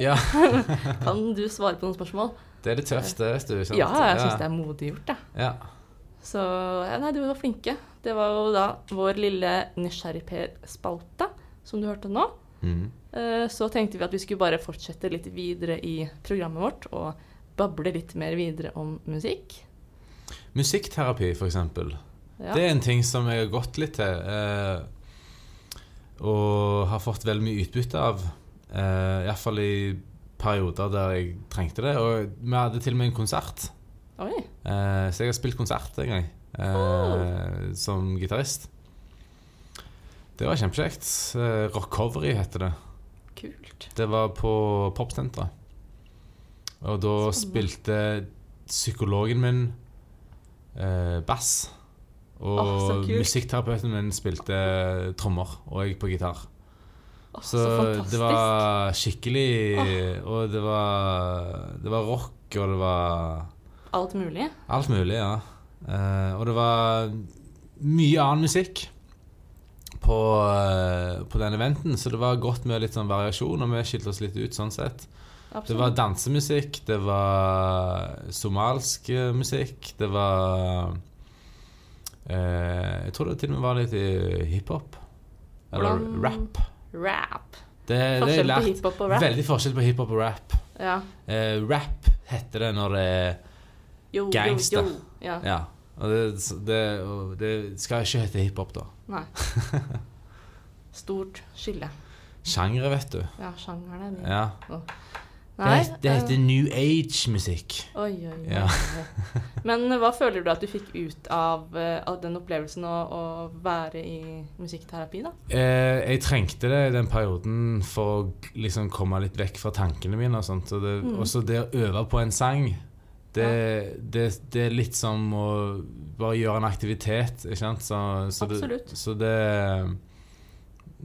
Ja, [laughs] Kan du svare på noen spørsmål? Det er det, vet du. sant? Ja, jeg syns det er modig gjort, jeg. Ja. Så nei, du var flinke. Det var jo da vår lille nysgjerrigper-spalte, som du hørte nå. Mm. Eh, Så tenkte vi at vi skulle bare fortsette litt videre i programmet vårt og bable litt mer videre om musikk. Musikkterapi, eksempel. Ja. Det er en ting som jeg har gått litt til. Eh, og har fått veldig mye utbytte av. Eh, Iallfall i perioder der jeg trengte det. Og vi hadde til og med en konsert. Oi. Eh, så jeg har spilt konsert en gang eh, som gitarist. Det var kjempekjekt. Eh, Rockovery heter det. Kult. Det var på Popsenteret. Og da Spennende. spilte psykologen min eh, bass. Og oh, musikkterapeuten min spilte trommer, og jeg på gitar. Så, så, det var skikkelig Og det var, det var rock, og det var Alt mulig. alt mulig, ja. Eh, og det var mye annen musikk på, eh, på den eventen, så det var godt med litt sånn variasjon, og vi skilte oss litt ut sånn sett. Det var dansemusikk, det var somalsk eh, musikk, det var eh, Jeg tror det til og med var litt hiphop. Eller Hvordan- rap. Rap. Det, det er lært veldig forskjell på hiphop og rap. Ja. Eh, rap heter det når det er Jo, jo, Gangster. jo. Ja. Ja. Og det, det, det skal ikke hete hiphop, da. Nei. [laughs] Stort skille. Sjangre, vet du. Ja, sjangeren er det. Ja. Nei. det heter eh, New Age-musikk. Oi, oi, oi. Ja. [laughs] Men hva føler du at du fikk ut av, eh, av den opplevelsen å, å være i musikkterapi, da? Eh, jeg trengte det i den perioden for å liksom komme litt vekk fra tankene mine. Og sånt. Og det, Mm. også det å øve på en sang, det, det, det er litt som å bare gjøre en aktivitet. Ikke sant? Så, så Absolutt. Det, så det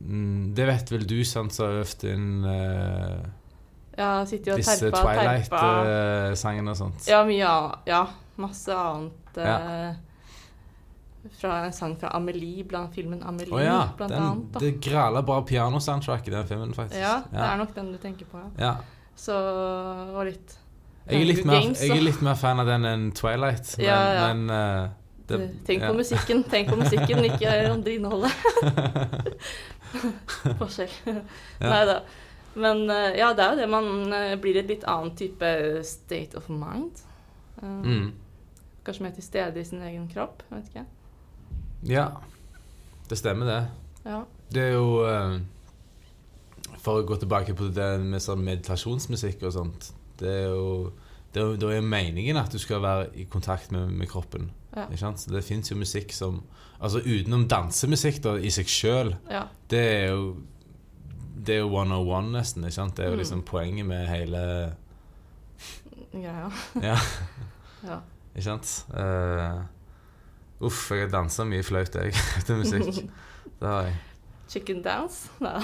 mm, Det vet vel du, sant, som har øvd inn eh, Ja, sitter jo og disse terpa og. Twilight-sangene og sånt. Ja, mye annet. Ja, masse annet. Ja. eh, Fra en sang fra Amelie, blant filmen Amelie, oh, ja. blant Den, annet. Da. det grala bra pianosoundtrack i den filmen, faktisk. Ja, det er nok den du tenker på, ja. Ja. Så og litt Jeg er, litt mer, Games, jeg er litt mer fan av den enn Twilight, men, Ja, ja. men uh, det- Tenk på musikken, tenk på musikken, ikke [laughs] om det innholdet. [laughs] Forskjell. Nei da. Men eh, ja, det er jo det man eh, blir et litt annen type state of mind. Eh, Mm. Kanskje mer til stede i sin egen kropp. Vet ikke. Ja, det stemmer det. Ja. Det er jo For å gå tilbake på det med sånn meditasjonsmusikk og sånt det er, jo- Da er meningen at du skal være i kontakt med, med kroppen. Ja. Ikke sant? Så det fins jo musikk som Altså utenom dansemusikk da, i seg sjøl, Ja. det er jo Det er jo one on one, nesten. Ikke sant? Det er jo Mm. liksom poenget med hele Greia. [laughs] Ja. Ja. Ikke sant? Uh, uff, jeg har dansa mye flaut, jeg, [laughs] til musikk. [laughs] Det har jeg. Chicken dance? Nei.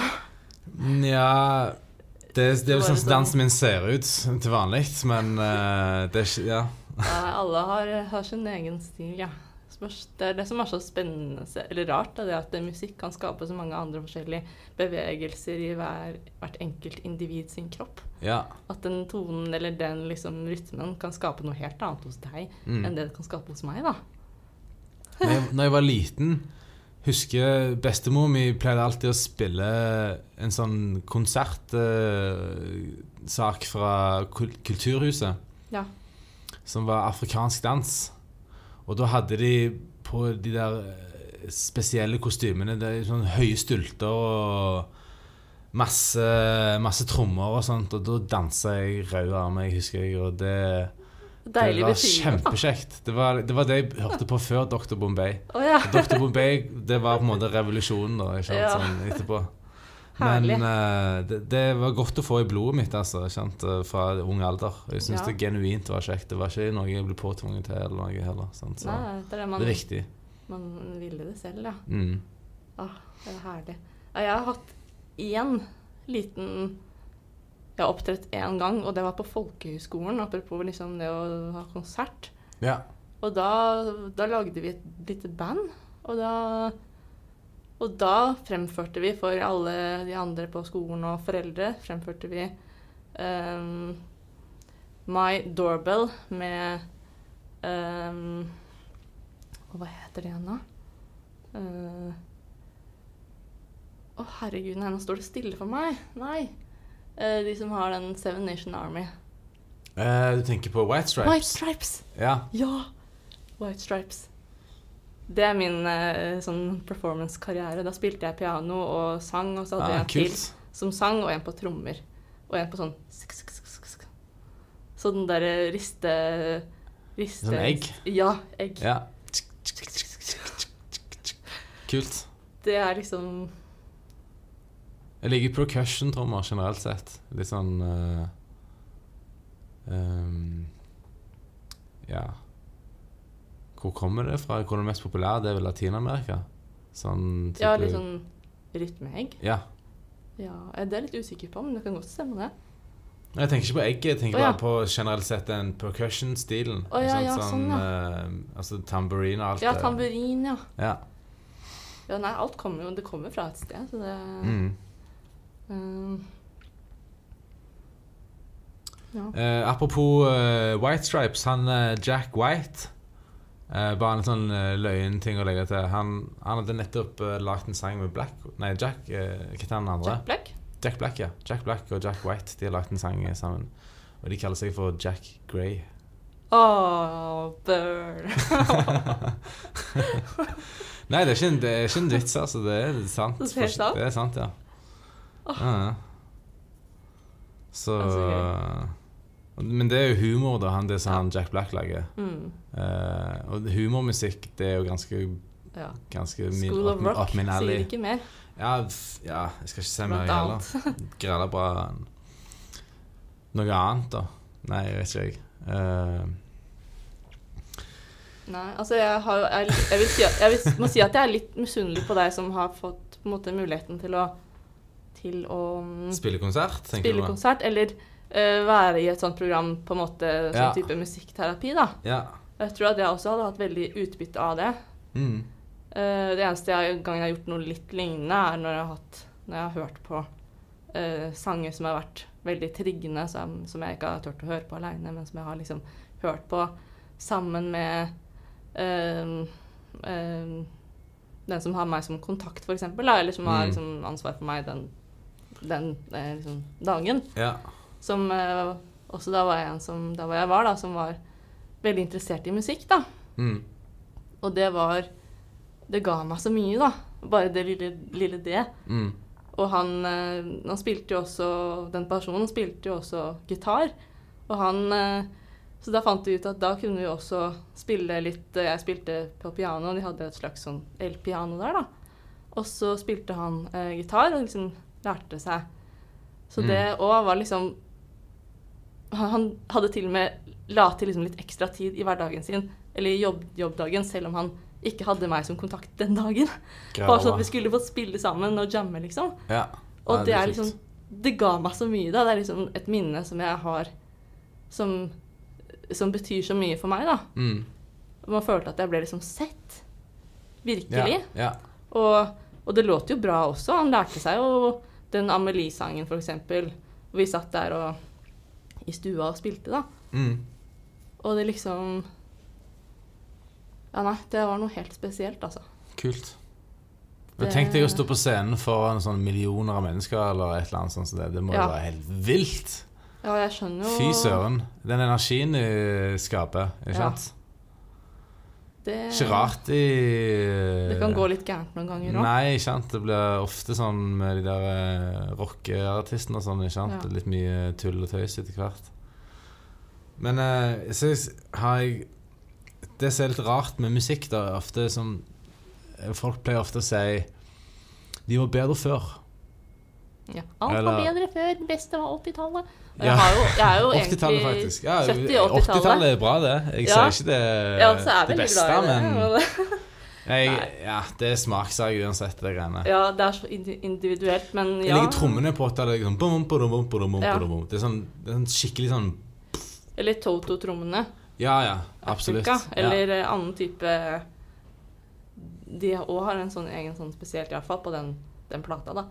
Nja det, det er jo sånn som dansen min ser ut til vanlig, men uh, det er ikke Ja. Nei, alle har, har sin egen stil, ja. Spørs- Det er det som er så spennende, eller rart, da, det at musikk kan skape så mange andre forskjellige bevegelser i hver, hvert enkelt individ sin kropp. ja. At den tonen eller den liksom, rytmen kan skape noe helt annet hos deg Mm. enn det det kan skape hos meg, da. Når jeg, når jeg var liten, husker bestemor mi pleide alltid å spille en sånn konsertsak fra kul Kulturhuset. Ja. Som var afrikansk dans. Og da hadde de på de der eh, spesielle kostymene Det er sånn høye stulter og masse, masse trommer og sånt. Og da dansa jeg rød av jeg husker jeg. Og det, det var kjempekjekt. Det var, det var det jeg hørte på før Dr. Bombay. Oh, ja. Dr. Bombay, det var på en måte revolusjonen da, ikke sant, Ja. sånn etterpå. Men eh, det, det var godt å få i blodet mitt, altså, kjent, sant, eh, fra ung alder. Jeg syns Ja. det genuint var kjekt. Det var ikke noe jeg ble påtvunget til eller noe heller. Sant? Så Nei, det er det man, det er viktig. man ville det selv, ja. Mm. Ah, det er herlig. Ja, jeg har hatt én liten Jeg har opptrådt én gang, og det var på folkehøyskolen. apropos liksom det å ha konsert. Ja. Og da, da lagde vi et lite band, og da og da fremførte vi for alle de andre på skolen og foreldre fremførte vi um, My Doorbell med um, Hva heter det igjen, da? Å, uh, oh, herregud, nei, nå står det stille for meg. Nei. Uh, de som har den Seven Nation Army. Uh, du tenker på White Stripes? White Stripes! Ja. Ja! White Stripes. Det er min eh, sånn performance-karriere. Da spilte jeg piano og sang, og så hadde Ah, jeg en til som sang, og en på trommer. Og en på sånn sk, sk, sk, sk. Sånn derre riste... riste Sånn egg? Ja, egg. Ja. Kult. Det er liksom Jeg liker percussion-trommer generelt sett. Litt sånn uh, um, Ja Hvor kommer det fra? Hvor er det mest populære? Det er vel Latin-Amerika? Sånn Ja, litt sånn rytmeegg. Ja. Ja, det er jeg litt usikker på, men det kan godt stemme, det. Jeg tenker ikke på egget, jeg tenker oh, ja. bare på generelt sett den percussion-stilen. Oh, ja, sant? ja, sånn, eh, altså tamburin og alt Ja, tamburin, ja. Ja. Ja, nei, alt kommer jo Det kommer fra et sted, så det Mm. um, Ja. Eh, apropos uh, White Stripes, han eh, Jack White eh, Bare en sånn uh, løyen ting å legge til. Han, han hadde nettopp uh, lagd en sang med Black Nei, Jack uh, Hva heter han andre? Jack Black? Jack Black, ja. Jack Black og Jack White De har lagd en sang eh, sammen. Og de kaller seg for Jack Grey. Åh, burn. [laughs] Nei, det er ikke en, det er ikke en vits, altså. Det er sant. Det er helt sant? Det er sant, ja. Ja, ja. Så Altså, Men det er jo humor, da, han, det som han Jack Black lager. Mm. Uh, og humormusikk, det er jo ganske Ja. Ganske min, School of up, Rock alley. sier ikke mer. Ja, ja, jeg skal ikke se mer, heller. Grella bra Noe annet, da? Nei, jeg vet ikke, jeg. Uh, Nei, altså jeg har jeg, jeg, vil si jeg vil, må si at jeg er litt misunnelig på deg som har fått på en måte muligheten til å til å mm, spille konsert, tenker spille du? konsert, eller være i et sånt program, på en måte, sånn Ja. type musikkterapi, da. Ja. Jeg tror at jeg også hadde hatt veldig utbytte av det. Mm. Uh, det eneste jeg, gangen jeg har gjort noe litt lignende, er når jeg har, hatt, når jeg har hørt på uh, sanger som har vært veldig triggende, som, som jeg ikke har turt å høre på aleine, men som jeg har liksom hørt på sammen med uh, eh, den som har meg som kontakt, f.eks., eller som har Mm. liksom, ansvar for meg den, den eh, liksom, dagen. Ja. Som eh, også da var en som da var jeg var, da, som var veldig interessert i musikk, da. Mm. Og det var Det ga meg så mye, da. Bare det lille, lille det. Mm. Og han, eh, han spilte jo også Den personen spilte jo også gitar. Og han eh, Så da fant vi ut at da kunne vi også spille litt Jeg spilte på piano, og de hadde et slags sånn elpiano der, da. Og så spilte han eh, gitar og liksom lærte seg. Så Mm. det òg var liksom han, hadde til og med la til liksom litt ekstra tid i hverdagen sin, eller i jobb, jobbdagen, selv om han ikke hadde meg som kontakt den dagen. [laughs] Bare sånn at vi skulle få spille sammen og jamme, liksom. Ja. Og Ja, det er liksom Det ga meg så mye, da. Det er liksom et minne som jeg har som, som betyr så mye for meg, da. Mm. Man følte at jeg ble liksom sett. Virkelig. Ja. ja. Og, og det låt jo bra også. Han lærte seg jo den Amelie-sangen, eksempel. Vi satt der og i stua og spilte, da. Mm. Og det liksom Ja, nei, det var noe helt spesielt, altså. Kult. Det- Tenk deg å stå på scenen foran sånn millioner av mennesker eller et eller annet sånt det. Det må jo Ja. være helt vilt. Ja, jeg skjønner jo Fy søren. Den energien du skaper, ikke Ja. Det, Ikke rart de det kan gå litt gærent noen ganger òg. Nei, ikke sant. Det blir ofte sånn med de der eh, rockeartistene og sånn, ikke sant. Ja. Litt mye tull og tøys etter hvert. Men eh, så har jeg Det som er litt rart med musikk, da, ofte som Folk pleier ofte å si De var bedre før. Ja. Alt Eller- var bedre før. Det beste var 80-tallet. Ja. Jeg, er jo [laughs] 80-tallet, egentlig faktisk. Ja, 70- og 80-tallet 80-tallet. er bra, det. Jeg Ja. sier ikke det, Ja, det beste, det. men [laughs] jeg, ja, det er smakssak uansett, det greiene. Ja, det er så individuelt, men Jeg legger trommene på at det er sånn bum, bum, bum, Ja. Det er sånn, det er sånn skikkelig sånn Eller Toto-trommene. Ja, ja. Absolutt. Afrika, Ja. Eller eh, annen type De òg har en sånn egen sånn spesielt, iallfall på den, den plata, da.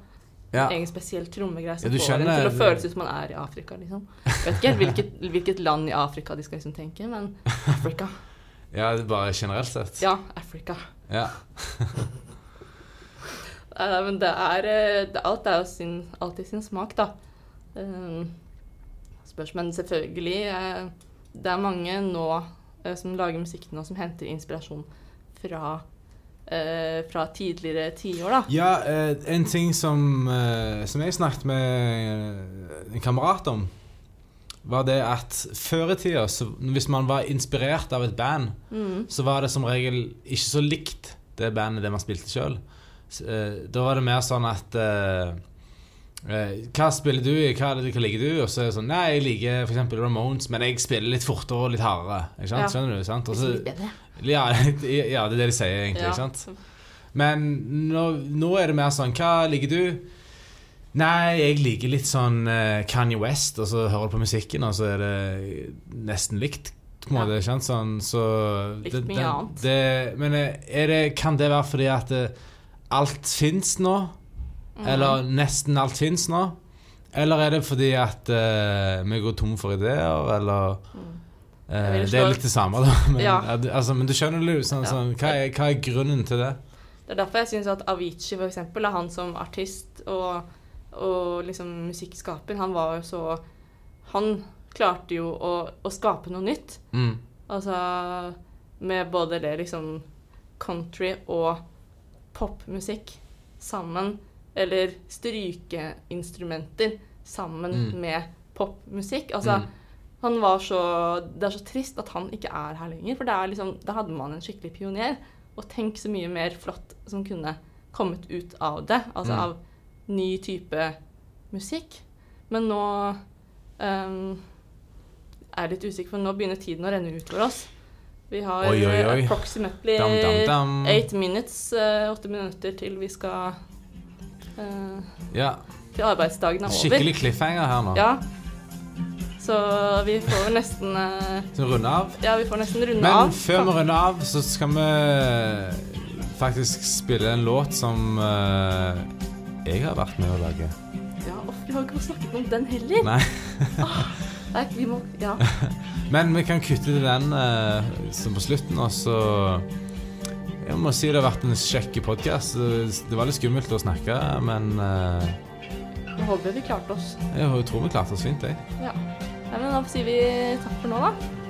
Ja. Egen spesiell trommegreie som Ja, får får en til å føles ut som man er i Afrika, liksom. Vet ikke helt hvilket, hvilket land i Afrika de skal liksom tenke, men Afrika. [laughs] ja, bare generelt sett. Ja, Afrika. Ja. [laughs] Nei, men det er, eh, det, Alt er jo sin, alltid sin smak, da. Um, spørs, men selvfølgelig eh, Det er mange nå eh, som lager musikk nå, som henter inspirasjon fra, eh, fra tidligere tiår, da. Ja, eh, en ting som, eh, som jeg snakket med en kamerat om, var det at før i tida, hvis man var inspirert av et band, Mm. så var det som regel ikke så likt det bandet det man spilte sjøl. Da var det mer sånn at eh, eh, Hva spiller du i? Hva, hva liker du? Og så er det sånn Nei, jeg liker f.eks. Ramones, men jeg spiller litt fortere og litt hardere. Ikke sant? Ja. Skjønner du? sant? Og så- litt bedre. ja, [laughs] ja, det er det de sier, egentlig. Ja. ikke sant? Men nå, nå er det mer sånn Hva liker du? Nei, jeg liker litt sånn eh, Kanye West, og så hører du på musikken, og så er det nesten likt. På en måte, ikke sant? Sånn, så Likt mye annet. Det, men eh, er det, kan det være fordi at eh, alt fins nå? Eller nesten alt fins nå? Eller er det fordi at uh, vi går tom for ideer, eller Jeg Det er litt det samme, da. [laughs] Men, Ja. ja, altså, men du skjønner det, sånn, Ja. sånn, hva, er, hva er grunnen til det? Det er derfor jeg syns at Avicii for eksempel, er han som artist og, og liksom musikkskaper, han var jo så Han klarte jo å, å skape noe nytt. Mm. Altså med både det liksom country og popmusikk sammen. Eller strykeinstrumenter sammen Mm. med popmusikk. Altså Mm. han var så Det er så trist at han ikke er her lenger. For det er liksom, da hadde man en skikkelig pioner. Og tenk så mye mer flott som kunne kommet ut av det. Altså Mm. av ny type musikk. Men nå ehm, er jeg litt usikker, for nå begynner tiden å renne ut for oss. Vi har Oi, oi, oi. approximately Dam, dam, dam. eight minutes, eh, åtte minutter til vi skal Ja, Til arbeidsdagen er over. skikkelig cliffhanger her nå. Ja. Så vi får nesten eh, Så runde av. Ja, vi får nesten runde Men av. før vi runder av, så skal vi faktisk spille en låt som uh, jeg har vært med å lage. Ja, og vi har ikke snakket om den heller. Nei. Nei, vi må Ja. [laughs] Men vi kan kutte til den uh, som på slutten, og så Jeg må si det har vært en kjekk podkast. Det var litt skummelt å snakke, men uh, Jeg håper vi klarte oss. jeg tror vi klarte oss fint, jeg. Ja. Nei, men da sier vi takk for nå, da.